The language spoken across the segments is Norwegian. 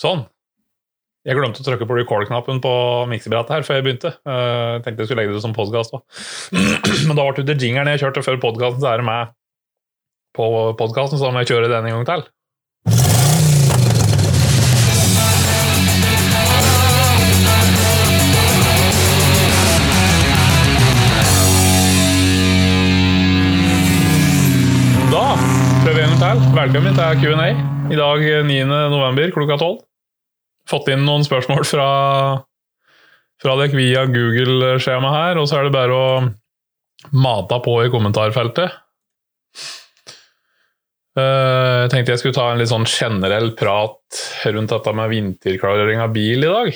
Sånn. Jeg glemte å trykke på record-knappen på miksebrettet her før jeg begynte. Jeg tenkte jeg skulle legge det som podkast òg. Men da ble det jingeren jeg kjørte før podkasten, så er det med på podkasten, så da må jeg kjøre den en gang til. Prøver vi en til. Velkommen til Q&A. I dag 9. november klokka 12. Fått inn noen spørsmål fra, fra dere via Google-skjemaet her, og så er det bare å mate på i kommentarfeltet. Eh, Jeg tenkte jeg skulle ta en litt sånn generell prat rundt dette med vinterklarering av bil i dag,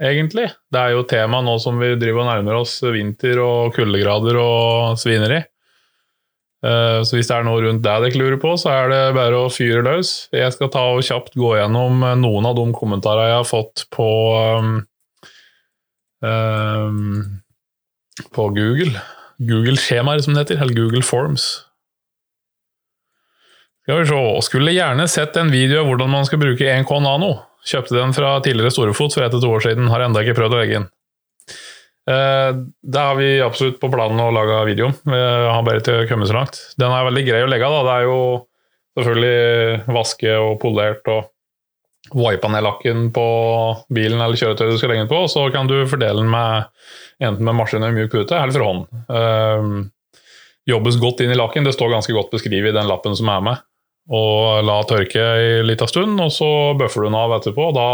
egentlig. Det er jo tema nå som vi driver og nærmer oss vinter og kuldegrader og svineri. Eh, Så hvis det er noe rundt det dere lurer på, så er det bare å fyre løs. Jeg skal ta og kjapt gå gjennom noen av de kommentarene jeg har fått på um, på Google. Google-skjemaer, som det heter. Eller Google Forms. Skal vi se. Skulle gjerne sett en video av hvordan man skal bruke 1K Nano. Kjøpte den fra tidligere Storefot for ett til to år siden. Har enda ikke prøvd å legge inn. Eh, Det har vi absolutt på planen å lage video. Vi har bare ikke kommet så langt. Den er veldig grei å legge av. Det er jo selvfølgelig vaske og polert og wipe ned lakken på bilen eller kjøretøyet du skal legge den på, så kan du fordele den med enten med maskin eller mjuk pute, eller for hånd. Eh, jobbes godt inn i lakken. Det står ganske godt beskrevet i den lappen som er med. Og la tørke en liten stund, og så bøffer du den av etterpå. Da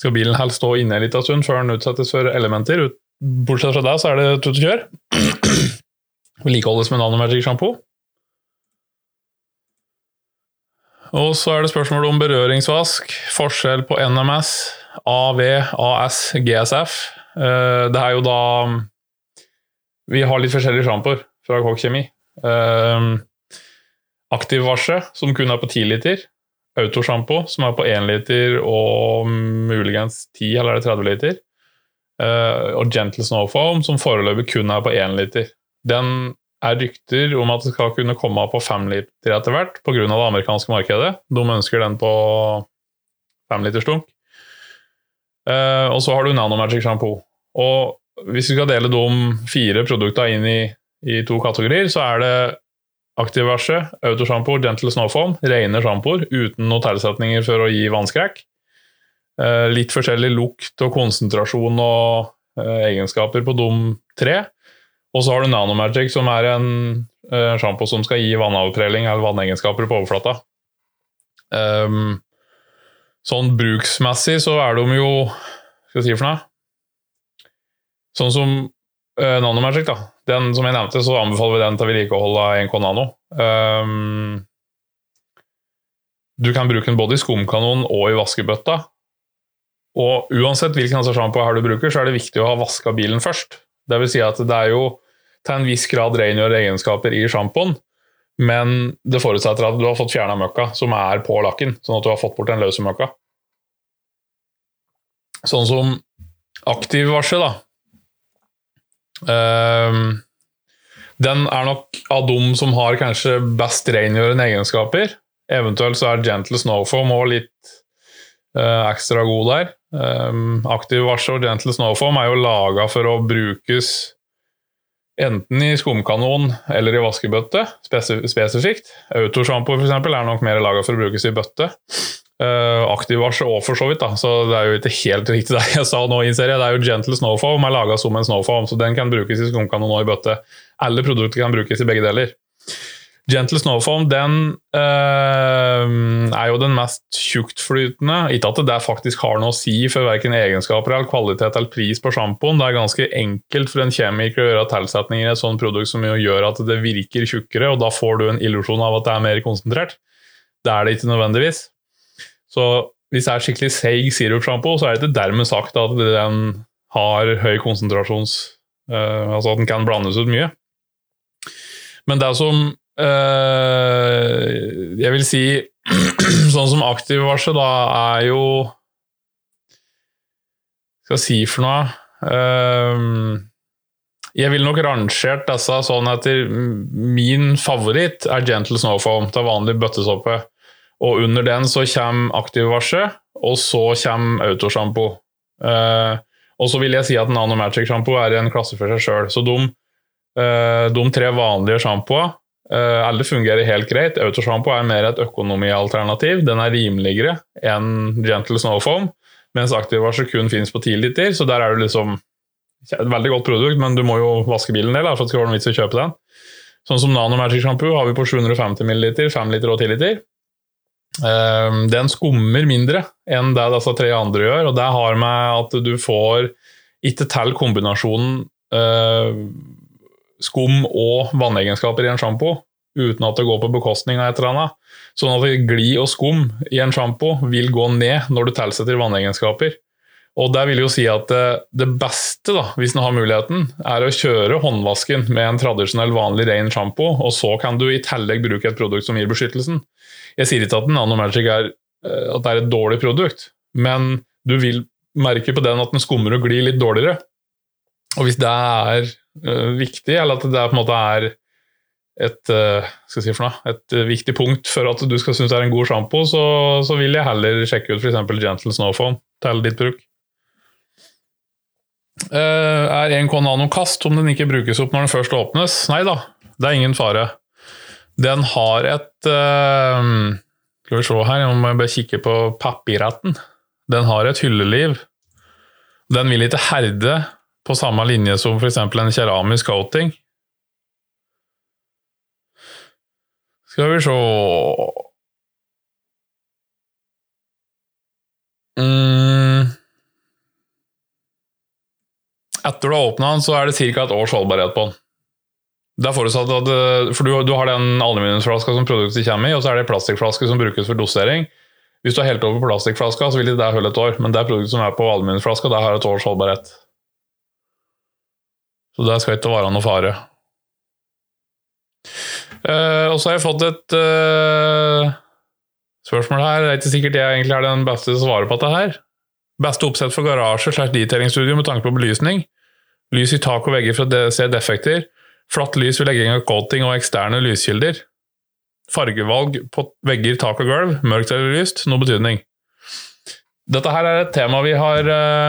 skal bilen helst stå inne en liten stund før den utsettes for elementer. Ut- Bortsett fra deg, så er det tut og kjør. Vedlikeholdes med nanomagic shampoo. Og så er det spørsmål om berøringsvask. Forskjell på NMS, AV, AS, GSF. Eh, Det er jo da Vi har litt forskjellige sjampoer fra Kokk Kjemi. Eh, Aktivvasje, som kun er på 10 liter. Autosjampo, som er på 1 liter og muligens 10 eller er 30 liter. Eh, og Gentle Snow Foam, som foreløpig kun er på 1 liter. Den er rykter om at det skal kunne komme på 5 liter etter hvert pga. det amerikanske markedet. De ønsker den på 5 liters dunk. Eh, og så har du Nanomagic Shampoo. Og hvis vi skal dele de fire produktene inn i, i to kategorier, så er det Aktivverse, autosjampo, Gentle Snowfoam, rene sjampoer uten noen tilsetninger for å gi vannskrekk. Eh, litt forskjellig lukt og konsentrasjon og eh, egenskaper på de tre. Og så har du Nanomagic, som er en eh, sjampo som skal gi vannavtrelling eller vannegenskaper på overflata. Ehm, sånn bruksmessig så er de jo skal jeg si for noe? Sånn som Nanomagic, da. Den som jeg nevnte, så anbefaler vi den til vedlikehold av 1K Nano. Um, du kan bruke den både i skumkanon og i vaskebøtta. Og uansett hvilken altså sjampo du bruker, så er det viktig å ha vaska bilen først. Det vil si at det er jo til en viss grad rengjørende egenskaper i sjampoen, men det forutsetter at du har fått fjerna møkka som er på lakken, sånn at du har fått bort den løse møkka. Sånn som aktivvarsel, da. Um, den er nok av dem som har kanskje best rengjørende egenskaper. Eventuelt så er Gentle Snowfoam òg litt uh, ekstra god der. Um, Aktivvarsel og Gentle Snowform er jo laga for å brukes enten i skumkanon eller i vaskebøtte, spesif spesifikt. Autosjampo f.eks. er nok mer laga for å brukes i bøtte. Uh, Aktivvarsel òg, for så vidt. da, så Det er jo ikke helt riktig det jeg sa nå. innser jeg. Det er jo Gentle Snowform er laga som en snowform, så den kan brukes i skumkanon og i bøtte. Alle produkter kan brukes i begge deler. Gentle Snowfoam den eh, er jo den mest tjuktflytende. Ikke at det faktisk har noe å si for verken egenskaper eller kvalitet eller pris på sjampoen. Det er ganske enkelt for en kjemiker å gjøre tilsetninger i et sånt produkt som gjør at det virker tjukkere, og da får du en illusjon av at det er mer konsentrert. Det er det ikke nødvendigvis. Så hvis det er skikkelig seig sirupsjampo, så er det ikke dermed sagt at den har høy konsentrasjons... eh, altså at den kan blandes ut mye. Men det som eh, Jeg vil si Sånn som aktivvarsel, da, er jo Skal jeg si for noe eh, Jeg ville nok rangert disse sånn etter Min favoritt er Gentle Snowfoam er vanlig bøttesåpe. Og under den så kommer aktivvarsel, og så kommer autosjampo. Uh, og så vil jeg si at Nano Magic sjampo er en klasse for seg sjøl. Så de, de, tre vanlige sjampoene alle fungerer helt greit. Autosjampo er mer et økonomialternativ. Den er rimeligere enn Gentle Snowfoam, mens Activasje kun finnes på 10 liter, så der er det liksom et veldig godt produkt, men du må jo vaske bilen en del for at det skal være noen vits i å kjøpe den. Sånn som Nano Magic Shampoo har vi på 750 ml, 5 liter og 10 liter. Ehm, den skummer mindre enn det disse tre andre gjør, og det har med at du får ikke til kombinasjonen uh, skum og vannegenskaper i en sjampo uten at det går på bekostning av et eller annet. Sånn at glid og skum i en sjampo vil gå ned når du tilsetter vannegenskaper. Og det vil jo si at det, det beste, da, hvis en har muligheten, er å kjøre håndvasken med en tradisjonell, vanlig ren sjampo, og så kan du i tillegg bruke et produkt som gir beskyttelsen. Jeg sier ikke at Nanomagic er, eh, at det er et dårlig produkt, men du vil merke på den at den skummer og glir litt dårligere. Og hvis det er viktig, eller at det er, på en måte er et, uh, si noe, et uh, viktig punkt for at du skal synes det er en god sjampo, så, så, vil jeg heller sjekke ut f.eks. Gentle Snowphone til ditt bruk. er 1K Nano kast om den ikke brukes opp når den først åpnes? Nei da, det er ingen fare. Den har et uh, Skal vi se her, jeg må bare kikke på papirretten. Den har et hylleliv. Den vil ikke herde på samme linje som f.eks. en keramisk coating. Skal vi se mm. Etter du har åpna den, så er det ca. et års holdbarhet på den. Det er forutsatt at, eh, for du, du har den aluminiumsflaska som produktet kommer i, og så er det plastikkflaske som brukes for dosering. Hvis du har helt over på plastikkflaska, så vil det der holde et år. Men det produktet som er på aluminiumsflaska, der har et års holdbarhet. Så det skal ikke være noe fare. Uh, og så har jeg fått et uh, spørsmål her. Det er ikke sikkert jeg egentlig er den beste til å svare på dette her. Beste oppsett for garasje slash detailing-studio med tanke på belysning. Lys i tak og vegger for å se defekter. Flatt lys ved legging av coating og eksterne lyskilder. Fargevalg på vegger, tak og gulv, mørkt eller lyst, noe betydning. Dette her er et tema vi har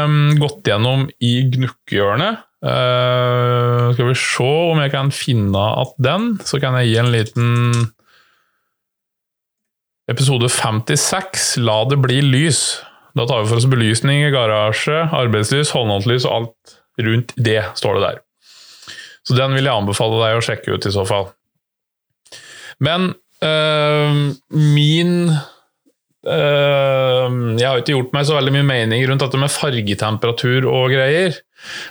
um, gått gjennom i Gnukkehjørnet. Uh, skal vi se om jeg kan finne at den, så kan jeg gi en liten Episode 56, La det bli lys. Da tar vi for oss belysning i garasje, arbeidslys, håndholdtlys og alt rundt det, står det der. Så den vil jeg anbefale deg å sjekke ut i så fall. Men uh, min Jeg har ikke gjort meg så veldig mye mening rundt dette med fargetemperatur og greier,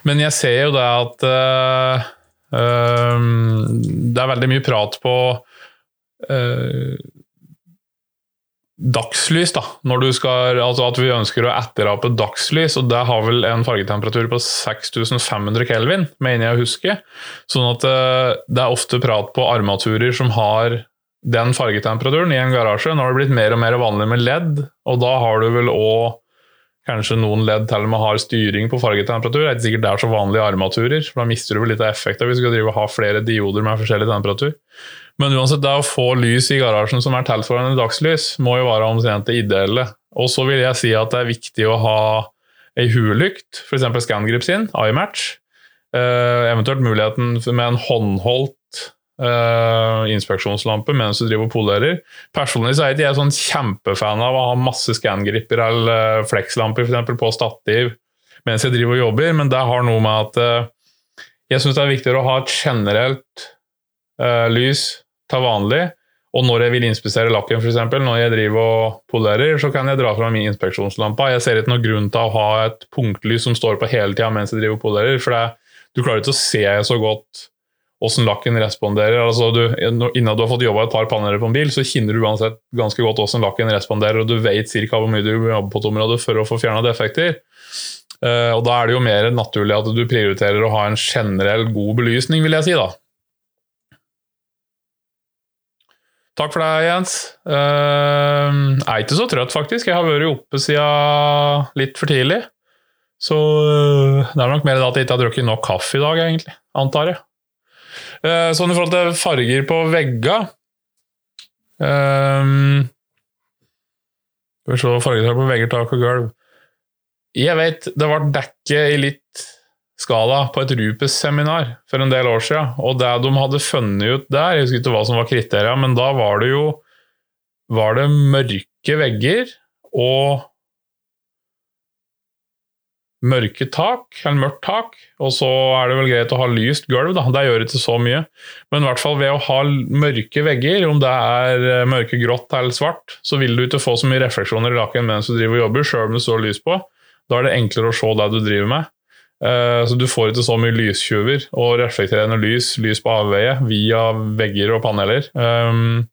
men jeg ser jo det at øh, det er veldig mye prat på dagslys, da. Skal, altså at vi ønsker å etterape dagslys, og det har vel en fargetemperatur på 6500 kelvin, mener jeg å huske. Sånn at eh, det er ofte prat på armaturer som har den fargetemperaturen i en garasje. Nå har det blitt mer og mer vanlig med LED, og da har du vel òg Kanskje noen ledd til og med har styring på fargetemperatur. Det er ikke sikkert det er så vanlige armaturer, for da mister du vel litt av effekten hvis du skal drive og ha flere dioder med forskjellig temperatur. Men uansett, det å få lys i garasjen som er tilsvarende dagslys, må jo være omtrent det ideelle. Og så vil jeg si at det er viktig å ha ei huelykt, f.eks. ScanGrip sin, iMatch. Uh, eventuelt muligheten med en håndholdt uh, inspeksjonslampe mens du driver og polerer. Personlig så er ikke jeg sånn kjempefan av å ha masse scangripper eller uh, flekslamper for på stativ mens jeg driver og jobber, men det har noe med at uh, jeg syns det er viktigere å ha et generelt lys til vanlig. Og når jeg vil inspisere lakken, f.eks., når jeg driver og polerer, så kan jeg dra fram min inspeksjonslampe. Jeg ser ikke noen grunn til å ha et punktlys som står på hele tida mens jeg driver og polerer, for det, du klarer ikke å se så godt hvordan lakken responderer. Altså du, innen du har fått jobba et par panner på en bil, så kjenner du uansett ganske godt hvordan lakken responderer, og du vet ca. hvor mye du jobber på et område for å få fjerna defekter. Uh, og Da er det jo mer naturlig at du prioriterer å ha en generell god belysning, vil jeg si. da. Takk for deg, Jens. Uh, jeg er ikke så trøtt, faktisk. Jeg har vært oppe siden litt for tidlig. Så uh, det er nok mer at jeg ikke har drukket nok kaffe i dag, egentlig. Antar jeg. Uh, sånn i forhold til farger på vegga um, Skal vi se Fargetak på vegger, tak og gulv. Jeg vet det ble dekket i litt skala på et Rupes-seminar for en del år siden, og det de hadde funnet ut der, jeg husker ikke hva som var kriteriet, men da var det jo var det mørke vegger og mørke tak, eller mørkt tak, og så er det vel greit å ha lyst gulv, da. Det gjør ikke så mye. Men i hvert fall ved å ha mørke vegger, om det er mørke grått eller svart, så vil du ikke få så mye refleksjoner i laken mens du driver og jobber, sjøl om det står lys på. Da er det enklere å se det du driver med. Eh, så du får ikke så mye lystyver og reflekterende lys, lys på avveie, via vegger og paneler. Ehm,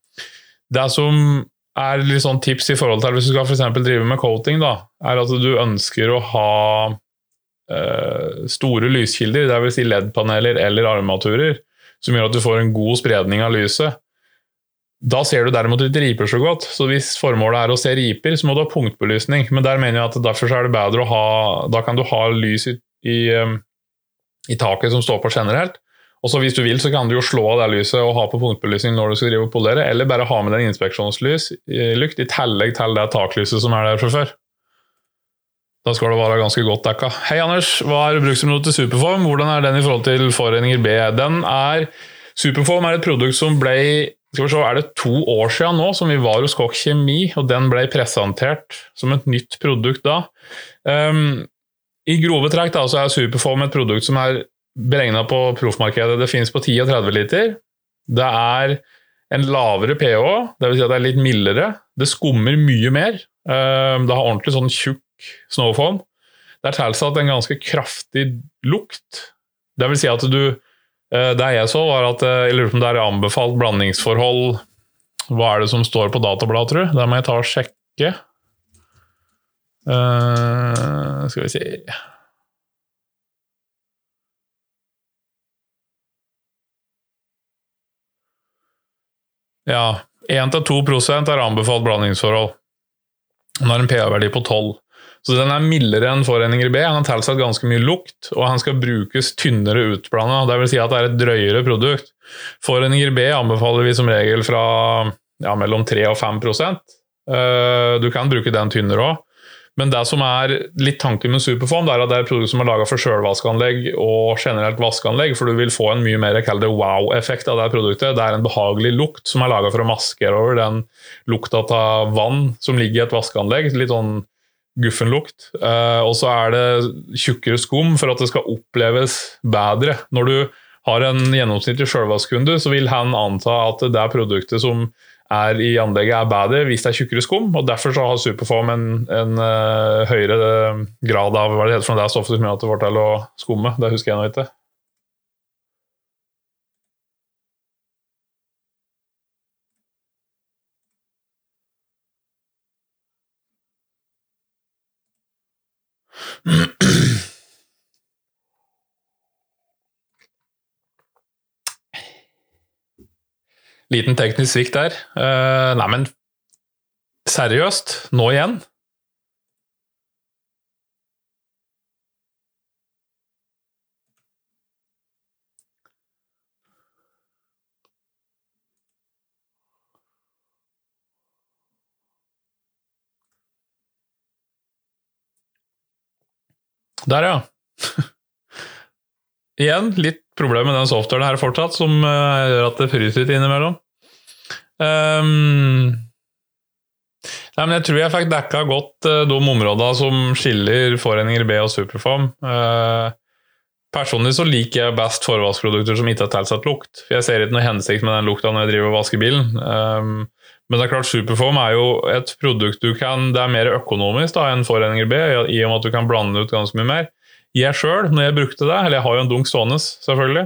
det som er litt sånn tips i forhold til hvis du skal for drive med coating, da, er at du ønsker å ha eh, store lyskilder, dvs. Si LED-paneler eller armaturer, som gjør at du får en god spredning av lyset. Da ser du derimot ikke riper så godt, så hvis formålet er å se riper, så må du ha punktbelysning. Men der mener jeg at derfor er det bedre å ha Da kan du ha lys i, i, um, i taket som står på generelt, og så Hvis du vil, så kan du jo slå av det lyset og ha på punktbelysning når du skal drive og polere, eller bare ha med deg inspeksjonslykt i tillegg til det taklyset som er der fra før. Da skal det være ganske godt dekka. Hei, Anders. Hva er bruksområdet til Superform? Hvordan er den i forhold til foreninger B? Den er, Superform er et produkt som ble skal vi se, er det to år siden nå som vi var hos Kokk Kjemi, og den ble presentert som et nytt produkt da. Um, I grove trekk da, så er Superform et produkt som er beregna på proffmarkedet. Det finnes på 10 og 30 liter. Det er en lavere pH, dvs. Si at det er litt mildere. Det skummer mye mer. Ehm, det har ordentlig sånn tjukk snowfoam. Det er tilsatt en ganske kraftig lukt. Det vil si at du eh, Det jeg så, var at eh, jeg lurer på om det er anbefalt blandingsforhold Hva er det som står på databladet, tror du? Det må jeg ta og sjekke. Uh, skal vi se Ja, 1-2 er anbefalt blandingsforhold. Den har en pH-verdi på 12. Så den er mildere enn foreninger B. Han har tilsatt ganske mye lukt, og han skal brukes tynnere utblanda. Dvs. Si at det er et drøyere produkt. Foreninger B anbefaler vi som regel fra ja, mellom 3 og 5 eh, Du kan bruke den tynnere òg. Men det som er litt tanken med Superform, det er at det er et produkt som er laga for sjølvaskanlegg og generelt vaskeanlegg, for du vil få en mye mer wow-effekt av det produktet. Det er en behagelig lukt som er laga for å maskere over den lukta av vann som ligger i et vaskeanlegg. Litt sånn guffen lukt. Eh, og så er det tjukkere skum for at det skal oppleves bedre. Når du har en gjennomsnittlig sjølvaskkunde, så vil han anta at det er produktet som er i anlegget er bedre hvis det er tjukkere skum. og Derfor så har Superform en, en uh, høyere eh, grad av hva det heter for det er stoffet som gjør at det får til å skumme. Det husker jeg nå ikke. Liten teknisk svikt der. Uh, nei, men seriøst, nå igjen? Der, ja. Igjen litt problem med den softwaren her fortsatt, som uh, gjør at det fryser litt innimellom. Um, nei, men jeg tror jeg fikk dekka godt uh, de områdene som skiller foreninger B og Superform. Uh, personlig så liker jeg best forvaskprodukter som ikke har tilsatt lukt. For Jeg ser ikke noe hensikt med den lukta når jeg driver og vasker bilen. Um, men det er klart Superform er jo et produkt du kan Det er mer økonomisk da enn foreninger B, i og med at du kan blande ut ganske mye mer. Jeg sjøl, når jeg brukte det, eller jeg har jo en dunk stående, selvfølgelig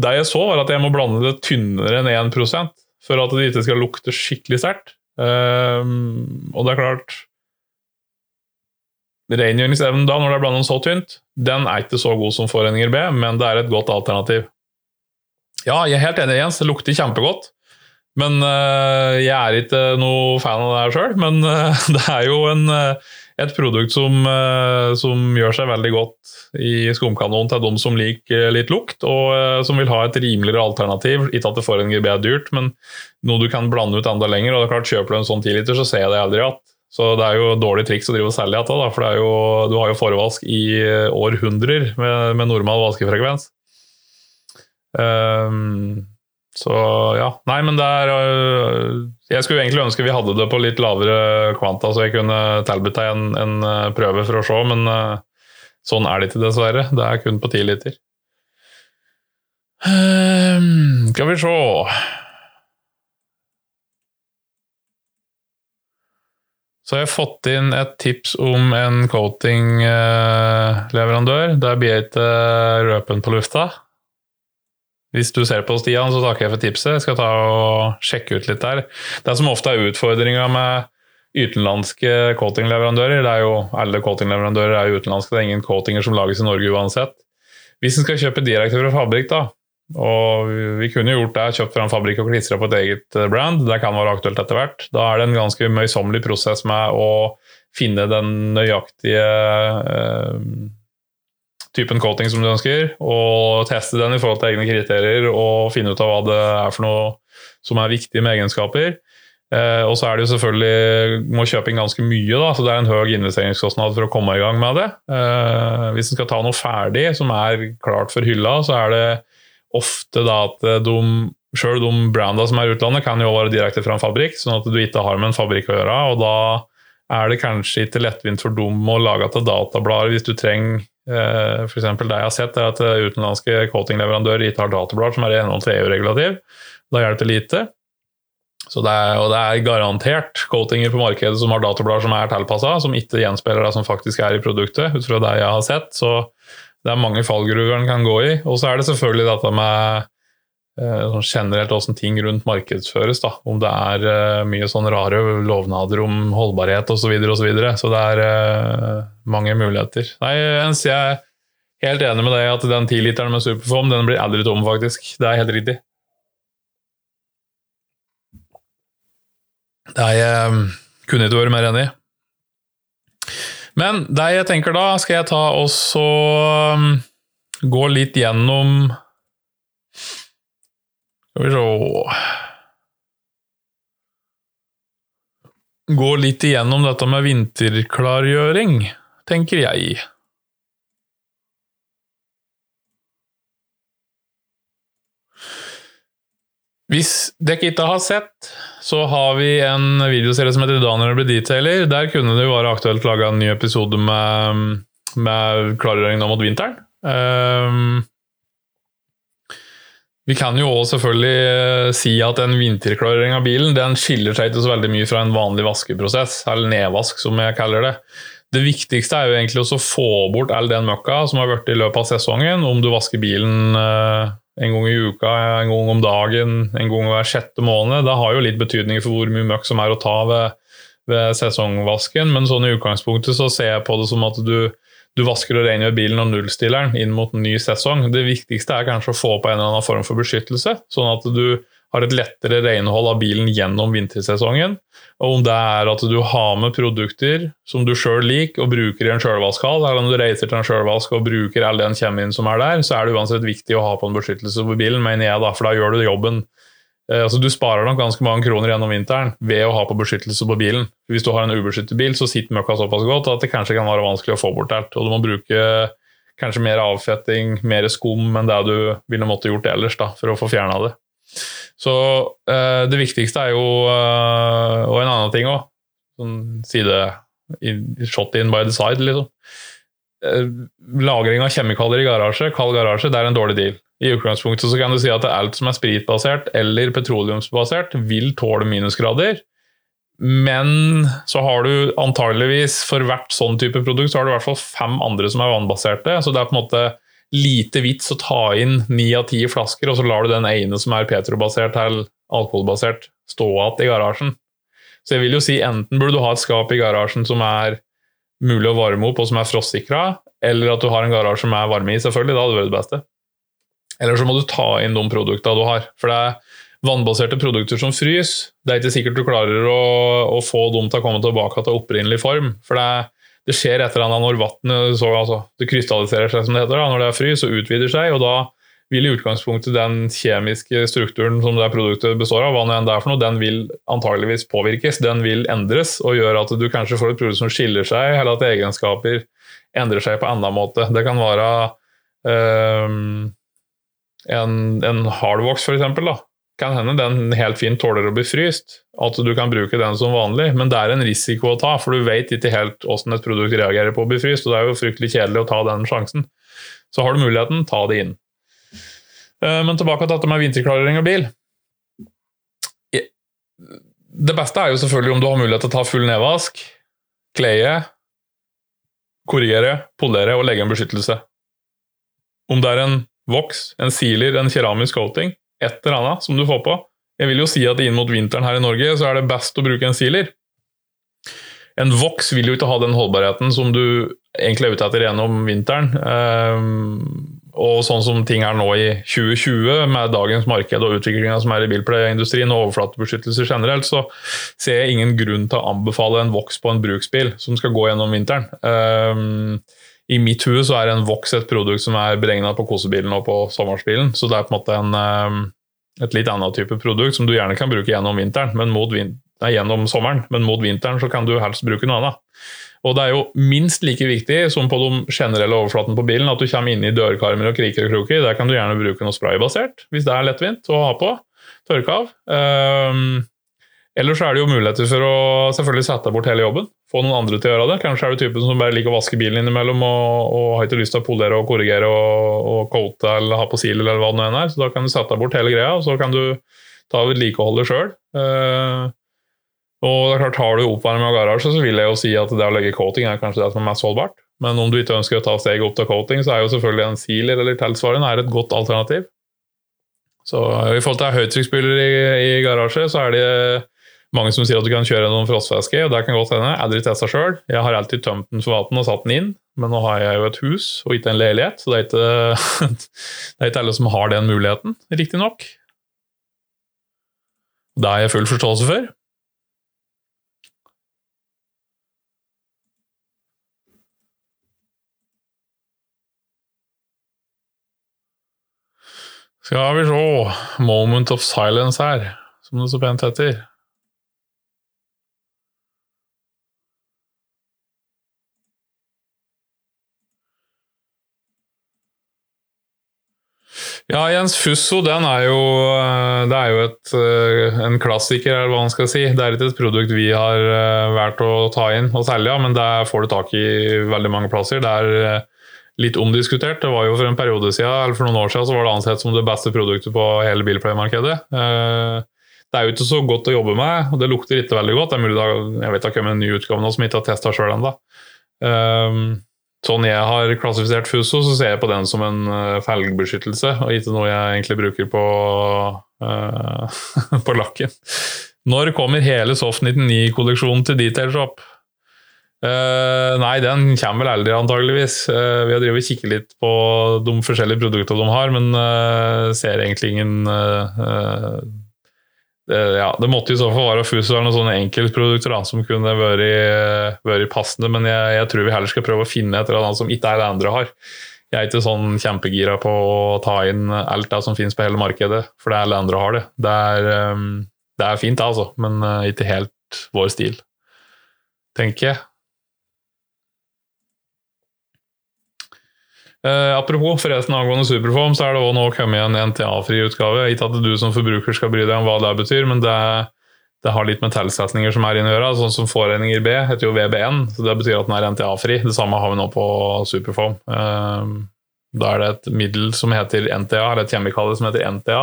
Det jeg så, var at jeg må blande det tynnere enn 1% for at det ikke skal lukte skikkelig sterkt. Um, og det er klart Rengjøringsevnen da, når det er blandet så tynt, den er ikke så god som foreninger B, men det er et godt alternativ. Ja, jeg er helt enig, Jens. Det lukter kjempegodt. Men uh, jeg er ikke noe fan av det her sjøl. Men uh, det er jo en, uh, et produkt som, som, gjør seg veldig godt i skumkanonen til de som liker litt lukt, og som vil ha et rimeligere alternativ. Ikke at det får en GB dyrt, men noe du kan blande ut enda lenger. og det er klart Kjøper du en sånn 10 liter, så ser jeg det aldri igjen. Så det er jo dårlig triks å drive og selge dette, for er jo, du har jo forvask i århundrer med, med normal vaskefrekvens. Um, så ja. Nei, men det er øh, Jeg skulle egentlig ønske vi hadde det på litt lavere kvanta, så jeg kunne tilbudt deg en, en, øh, prøve for å se, men uh, sånn er det ikke, dessverre. Det er kun på ti liter. Um, skal vi se Så jeg har fått inn et tips om en coating-leverandør. Der blir jeg ikke røpen på lufta. Hvis du ser på Stian, så takker jeg for tipset. Jeg skal ta og sjekke ut litt der. Det som ofte er utfordringa med utenlandske coatingleverandører, det er jo alle coatingleverandører er utenlandske, det er ingen coatinger som lages i Norge uansett. Hvis en skal kjøpe direkte fra fabrikk, da, og vi kunne gjort det, kjøpt fra en fabrikk og klistra på et eget eh, brand, det kan være aktuelt etter hvert, da er det en ganske møysommelig prosess med å finne den nøyaktige eh, typen coating som du ønsker, og teste den i forhold til egne kriterier og finne ut av hva det er for noe som er viktig med egenskaper. Eh, og så er det jo selvfølgelig må kjøpe inn ganske mye, da, så det er en høy investeringskostnad for å komme i gang med det. Eh, hvis en skal ta noe ferdig som er klart for hylla, så er det ofte da at de Sjøl de branda som er i utlandet, kan jo være direkte fra en fabrikk, sånn at du ikke har med en fabrikk å gjøre. og da er det kanskje ikke lettvint for dem å lage til datablader hvis du trenger Eh, eksempel, det jeg har sett, er at eh, utenlandske coatingleverandører ikke har datablader som er i henhold til EU-regulativ. Da hjelper lite. Så det er, og det er garantert coatinger på markedet som har datablader som er tilpassa, som ikke gjenspeiler det som faktisk er i produktet, ut fra det jeg har sett. Så det er mange fallgruver en kan gå i. Og så er det selvfølgelig dette med generelt hvordan ting rundt markedsføres. Da. Om det er uh, mye sånn rare lovnader om holdbarhet osv. Så, videre, og så, videre. så det er uh, mange muligheter. Nei, jeg er helt enig med deg at den 10-literen med Superform den blir aldri tom, faktisk. Det er helt riktig. Det er jeg kunne ikke vært mer enig i. Men det jeg tenker da, skal jeg ta og så um, gå litt gjennom skal vi se Gå litt igjennom dette med vinterklargjøring, tenker jeg. Hvis dere ikke har sett, så har vi en videoserie som heter Daniel blir detailer. Der kunne det jo være aktuelt å lage en ny episode med, med klargjøring nå mot vinteren. Um, vi kan jo også selvfølgelig eh, si at en vinterklarering av bilen den skiller seg ikke så veldig mye fra en vanlig vaskeprosess, eller nedvask som jeg kaller det. Det viktigste er jo egentlig å få bort all den møkka som har vært i løpet av sesongen. Om du vasker bilen eh, en gang i uka, en gang om dagen, en gang hver sjette måned. Det har jo litt betydning for hvor mye møkk som er å ta ved, ved sesongvasken, men sånn i utgangspunktet så ser jeg på det som at du du vasker og rengjør bilen og nullstiller inn mot en ny sesong. Det viktigste er kanskje å få på en eller annen form for beskyttelse, sånn at du har et lettere renhold av bilen gjennom vintersesongen. Og om det er at du har med produkter som du sjøl liker og bruker i en sjølvaskhall, eller om du reiser til en sjølvask og bruker all den kjemien som er der, så er det uansett viktig å ha på en beskyttelse på bilen, mener jeg, da, for da gjør du jobben altså Du sparer nok ganske mange kroner gjennom vinteren ved å ha på beskyttelse på bilen. Hvis du har en ubeskyttet bil, så sitter møkka såpass godt at det kanskje kan være vanskelig å få bort alt. Og du må bruke kanskje mer avfetting, mer skum enn det du ville måtte gjort ellers da, for å få fjerna det. Så eh, det viktigste er jo eh, Og en annen ting òg, sånn side shot in by the side, liksom. Eh, lagring av kjemikalier i garasje, kald garasje, det er en dårlig deal. I utgangspunktet så kan du si at alt som er spritbasert eller petroleumsbasert, vil tåle minusgrader. Men så har du antageligvis for hvert sånn type produkt så har du i hvert fall fem andre som er vannbaserte. Så det er på en måte lite vits å ta inn ni av ti flasker, og så lar du den ene som er petrobasert eller alkoholbasert, stå igjen i garasjen. Så jeg vil jo si enten burde du ha et skap i garasjen som er mulig å varme opp, og som er frostsikra, eller at du har en garasje med varme i, selvfølgelig. Da hadde det vært det beste. Eller så må du ta inn de produktene du har. For det er vannbaserte produkter som frys, det er ikke sikkert du klarer å, å få dem til å komme tilbake til opprinnelig form. For det, det skjer et eller annet når vannet altså, krystalliserer seg, som det heter. Da. Når det er frys, og utvider seg, og da vil i utgangspunktet den kjemiske strukturen som det produktet består av, hva det er for noe, den vil antageligvis påvirkes. Den vil endres og gjøre at du kanskje får et produkt som skiller seg, eller at egenskaper endrer seg på en annen måte. Det kan være øh, en, en hardvox, f.eks kan hende den helt fint tåler å bli fryst, at du kan bruke den som vanlig, men det er en risiko å ta, for du vet ikke helt hvordan et produkt reagerer på å bli fryst, og det er jo fryktelig kjedelig å ta den sjansen. Så har du muligheten, ta det inn. Eh, men tilbake til dette med vinterklarering og bil. Det beste er jo selvfølgelig om du har mulighet til å ta full nedvask, kleie, korrigere, polere og legge en beskyttelse. Om det er en voks, en sealer, en keramisk coating, et eller annet som du får på. Jeg vil jo si at inn mot vinteren her i Norge så er det best å bruke en sealer. En voks vil jo ikke ha den holdbarheten som du egentlig er ute etter gjennom vinteren. Um, og sånn som ting er nå i 2020, med dagens marked og utviklinga som er i bilpleieindustrien og overflatebeskyttelse generelt, så ser jeg ingen grunn til å anbefale en voks på en bruksbil som skal gå gjennom vinteren. I mitt hue så er en Vox et produkt som er beregna på kosebilen og på sommerbilen. så det er på en måte en, ehm, et litt annet type produkt som du gjerne kan bruke gjennom vinteren, men mot vin nei, gjennom sommeren, men mot vinteren så kan du helst bruke noe annet. Og det er jo minst like viktig som på de generelle overflatene på bilen, at du kommer inn i dørkarmer og kriker og kroker. Der kan du gjerne bruke noe spraybasert, hvis det er lettvint å ha på. Tørke av. Um, Ellers er det jo muligheter for å selvfølgelig sette bort hele jobben. Få noen andre til å gjøre det. Kanskje er du typen som bare liker å vaske bilen innimellom og, og har ikke lyst til å polere og korrigere og, og coate eller ha på sil eller hva det nå er. Så da kan du sette bort hele greia, og så kan du ta vedlikeholdet sjøl. Uh, og det er klart, Har du oppvarming av garasje, så vil jeg jo si at det å legge coating er kanskje det som er mest holdbart. Men om du ikke ønsker å ta steget opp til coating, så er jo selvfølgelig en sealer eller tilsvarende et godt alternativ. Så I forhold til høytrykksspyler i, i garasje, så er det mange som sier at du kan kjøre gjennom frostvæske, og det kan godt hende. Aldri testa sjøl. Jeg har alltid tømt den for vann og satt den inn, men nå har jeg jo et hus og ikke en leilighet, så det er ikke, det er ikke alle som har den muligheten, riktignok. Det har jeg full forståelse for. Skal vi se Moment of silence her, som det så pent heter. Ja, Jens Fusso den er jo, eh, det er jo et, eh, en klassiker, eller hva man skal si. Det er ikke et produkt vi har eh, valgt å ta inn og selge, men det får du tak i veldig mange plasser. Det er litt omdiskutert. Det var jo For en periode siden, eller for noen år siden så var det ansett som det beste produktet på hele bilpleiemarkedet. Det er jo ikke så godt å jobbe med, og det lukter ikke veldig godt. Det er mulig da, jeg vet det har kommet en ny utgave nå som jeg ikke har testa sjøl ennå sånn jeg har klassifisert Fuso, så ser jeg på den som en uh, felgbeskyttelse, og ikke noe jeg egentlig bruker på, uh, på lakken. Når kommer hele Soft 99-kolleksjonen til Detail Shop? Uh, nei, den kommer vel aldri, antageligvis. Uh, vi har drevet kikket litt på de forskjellige produktene de har, men uh, ser egentlig ingen det, ja, det måtte i så fall være Fuso eller noen sånne enkeltprodukter da, som kunne vært, passende, men jeg, jeg, tror vi heller skal prøve å finne et eller annet som ikke alle andre har. Jeg er ikke sånn kjempegira på å ta inn alt det som finnes på hele markedet, for det er alle andre har det. Det er, um, det er fint, altså, men uh, ikke helt vår stil, tenker jeg. Eh, apropos forresten angående Superform, så er det også nå kommet en NTA-fri utgave. Ikke at du som forbruker skal bry deg om hva det betyr, men det, det har litt med tilsetninger som er inne å gjøre. Sånn som Foreninger B heter jo VBN, så det betyr at den er NTA-fri. Det samme har vi nå på Superform. Uh, da er det et middel som heter NTA, eller et kjemikalie som heter NTA,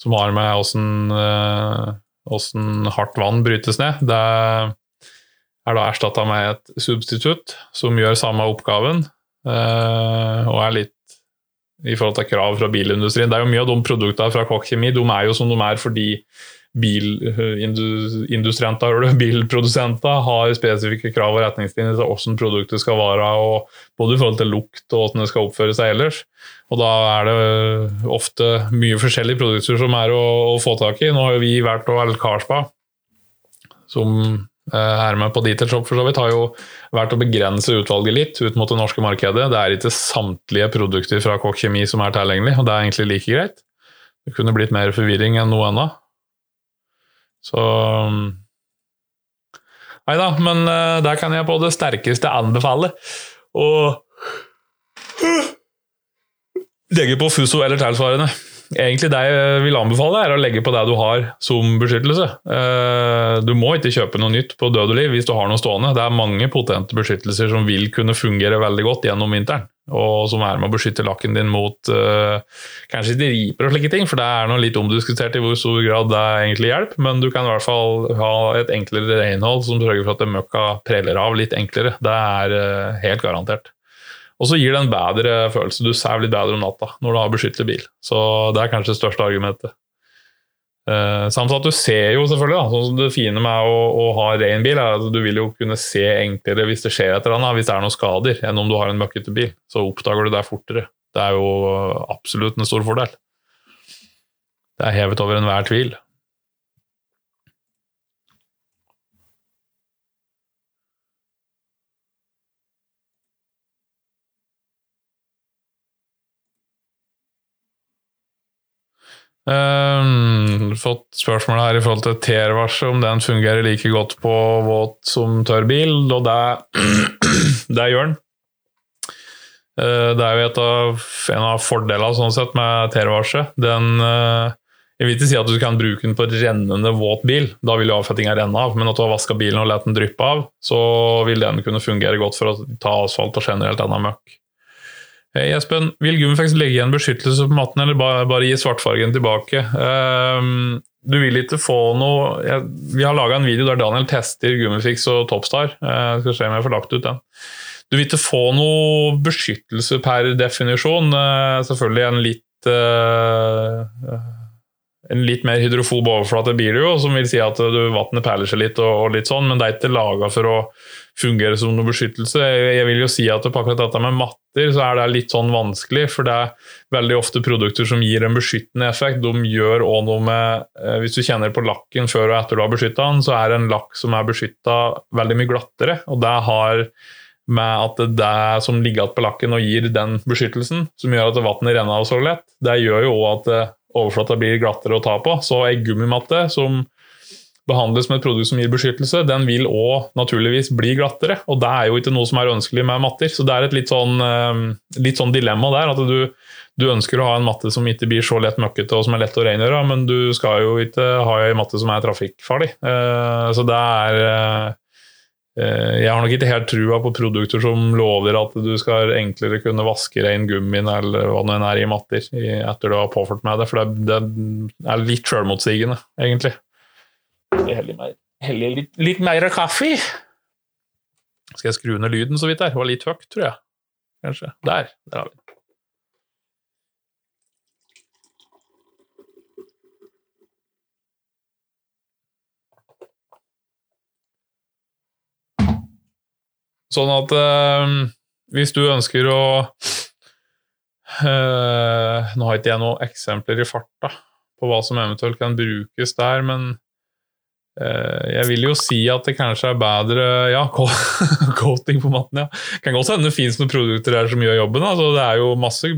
som har med åssen uh, hardt vann brytes ned. Det er da erstatta med et substitutt som gjør samme oppgaven, Uh, og er litt i forhold til krav fra bilindustrien. Det er jo Mye av de produktene fra Kokk Kjemi de er jo som de er fordi bilindustrienter, bilprodusenter har spesifikke krav og retningslinjer til hvordan produktet skal være, både i forhold til lukt og hvordan det skal oppføre seg ellers. Og da er det ofte mye forskjellige produkter som er å, å få tak i. Nå har vi vært og El Karspa, som eh, er med på Detail Shop for så vidt, har jo vært å begrense utvalget litt ut mot det norske markedet. Det er ikke samtlige produkter fra Kokk Kjemi som er tilgjengelig, og det er egentlig like greit. Det kunne blitt mer forvirring enn noe annet. Så Nei da, men uh, der kan jeg på det sterkeste anbefale å legge på Fuso eller tilsvarende. Egentlig det jeg vil anbefale, er å legge på det du har som beskyttelse. Uh, du må ikke kjøpe noe nytt på død og liv hvis du har noe stående. Det er mange potente beskyttelser som vil kunne fungere veldig godt gjennom vinteren og som er med å beskytte lakken din mot uh, kanskje ikke riper og slike ting, for det er noe litt omdiskutert i hvor stor grad det egentlig hjelper, men du kan i hvert fall ha et enklere renhold som sørger for at møkka preller av litt enklere. Det er uh, helt garantert. Og så gir det en bedre følelse. Du sover litt bedre om natta når du har beskyttet bil. Så det er kanskje det største argumentet. Uh, samt at du ser jo selvfølgelig, da, sånn det fine med å, å ha ren bil, er at du vil jo kunne se enklere hvis det skjer et eller annet, hvis det er noen skader, enn om du har en møkkete bil. Så oppdager du det fortere. Det er jo absolutt en stor fordel. Det er hevet over enhver tvil. Um, fått spørsmål her i forhold til TR-varselet, om den fungerer like godt på våt som tørr bil, og det, det gjør den. Uh, det er jo av, en av fordelene sånn sett med TR-varselet. Den uh, Jeg vil ikke si at du kan bruke den på rennende våt bil, da vil jo avfettinga renne av, men at du har vaska bilen og latt den dryppe av, så vil den kunne fungere godt for å ta asfalt og generelt annen møkk. Espen, vil Gummifex legge igjen beskyttelse på matten, eller bare gi svartfargen tilbake? Um, du vil ikke få noe jeg, Vi har laga en video der Daniel tester Gummifix og Topstar. Uh, skal se om jeg får lagt ut den. Du vil ikke få noe beskyttelse per definisjon. Uh, selvfølgelig en litt uh, en litt mer hydrofob overflate blir det jo, som vil si at vannet perler seg litt, og, og, litt sånn, men det er ikke laga for å fungere som noe beskyttelse. Jeg vil jo si at på akkurat dette med matter så er det litt sånn vanskelig, for det er veldig ofte produkter som gir en beskyttende effekt. De gjør òg noe med eh, Hvis du kjenner på lakken før og etter du har beskytta den, så er en lakk som er beskytta, veldig mye glattere. og det har med at det er som ligger igjen på lakken og gir den beskyttelsen, som gjør at vannet renner av så lett, det gjør jo òg at eh, overflata blir glattere å ta på. Så ei gummimatte som behandles med et produkt som gir beskyttelse, den vil òg naturligvis bli glattere. Og det er jo ikke noe som er ønskelig med matter. Så det er et litt sånn, eh, litt sånn dilemma der. At du, du, ønsker å ha en matte som ikke blir så lett møkkete og som er lett å rengjøre, men du skal jo ikke ha en matte som er trafikkfarlig. Eh, så det er eh, jeg har nok ikke helt trua på produkter som lover at du skal enklere kunne vaske rein gummien eller hva det er i matter etter du har påført meg det, for det, er litt sjølmotsigende, egentlig. Heller, mer, litt, litt, mer kaffe. Skal jeg skru ned lyden så vidt der? Det var litt høyt, tror jeg. Kanskje. Der. Der har vi den. Sånn at øh, hvis du ønsker å øh, Nå har ikke jeg noen eksempler i farta på hva som eventuelt kan brukes der, men Eh, jeg vil jo si at det kanskje er bedre ja, coating på matten. ja. Kan godt hende det fins noen produkter der som gjør jobben. Altså, det er jo masse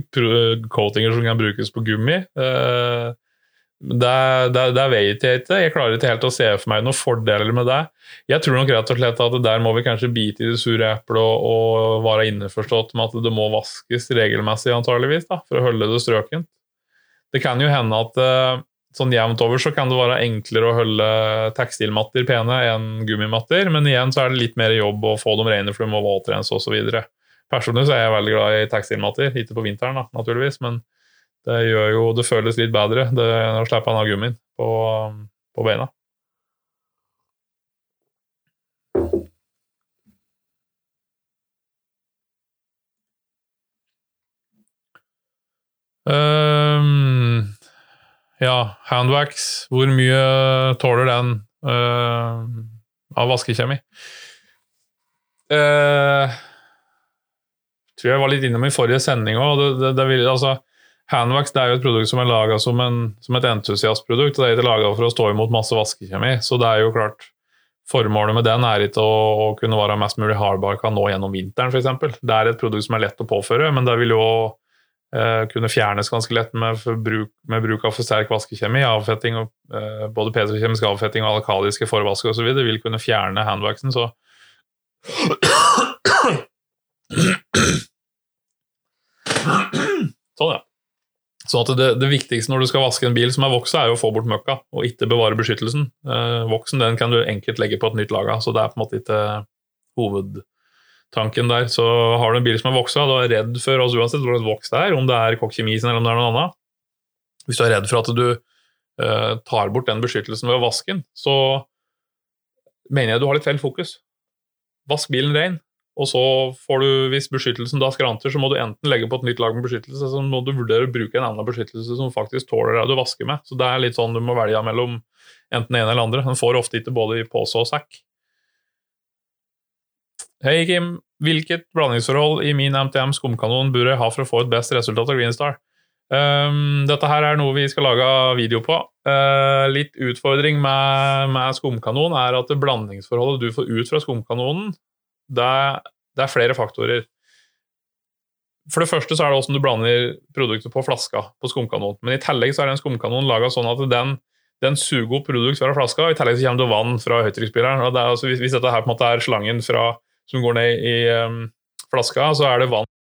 coatinger som kan brukes på gummi. Eh, det, vet jeg ikke. Jeg klarer ikke helt å se for meg noen fordeler med det. Jeg tror nok rett og slett at der må vi kanskje bite i det sure eplet og, og være innforstått med at det må vaskes regelmessig, antageligvis, da, for å holde det strøkent. Det kan jo hende at eh, sånn jevnt over så kan det være enklere å holde tekstilmatter pene enn gummimatter, men igjen så er det litt mer jobb å få dem rene, for de må våtrense osv. Personlig så er jeg veldig glad i tekstilmatter, ikke på vinteren da, naturligvis, men det gjør jo det føles litt bedre det, å slippe han av gummien på, på beina. Um, ja, handwax, hvor mye tåler den uh, av vaskekjemi? Uh, tror jeg var litt innom i forrige sending òg. Altså, handwax det er jo et produkt som er laga som, som, et entusiastprodukt. og Det er ikke laga for å stå imot masse vaskekjemi. Så det er jo klart Formålet med den er ikke å, å kunne være mest mulig hardbarka nå gjennom vinteren, f.eks. Det er et produkt som er lett å påføre, men det vil jo eh, kunne fjernes ganske lett med bruk, med bruk av for sterk vaskekjemi. avfetting, og, eh, Både petrokjemisk avfetting og alkaliske forvasker osv. vil kunne fjerne handwaxen. så Sånn, ja. Så det, det, viktigste når du skal vaske en bil som er voksa, er jo å få bort møkka, og ikke bevare beskyttelsen. Eh, voksen den kan du enkelt legge på et nytt laga, så det er på en måte ikke hovedtanken der. Så har du en bil som er voksa, du er redd for altså uansett hvor det voks det er, om det er kokkjemisen eller om det er noe annet Hvis du er redd for at du eh, tar bort den beskyttelsen ved å vaske den, så mener jeg du har litt feil fokus. Vask bilen ren, og så får du, hvis beskyttelsen da skranter, så må du enten legge på et nytt lag med beskyttelse, så må du vurdere å bruke en annen beskyttelse som faktisk tåler det du vasker med. Så det er litt sånn du må velge mellom enten en eller andre. Den får ofte ikke både i pose og sekk. Hei, Kim. Hvilket blandingsforhold i min MTM skumkanon bør jeg ha for å få et best resultat av Greenstar? Um, dette her er noe vi skal lage video på. Uh, litt utfordring med, med skumkanon er at blandingsforholdet du får ut fra skumkanonen, det er, det er, flere faktorer. For det første så er det hvordan du blander produktet på flaska på skumkanon. Men i tillegg så er den skumkanonen laga sånn at den, den suger opp produkt fra flaska, og i tillegg så kommer det vann fra høytrykksspilleren. Altså, hvis, hvis, dette her på en måte er slangen fra, som går ned i um, flaska, så er det vann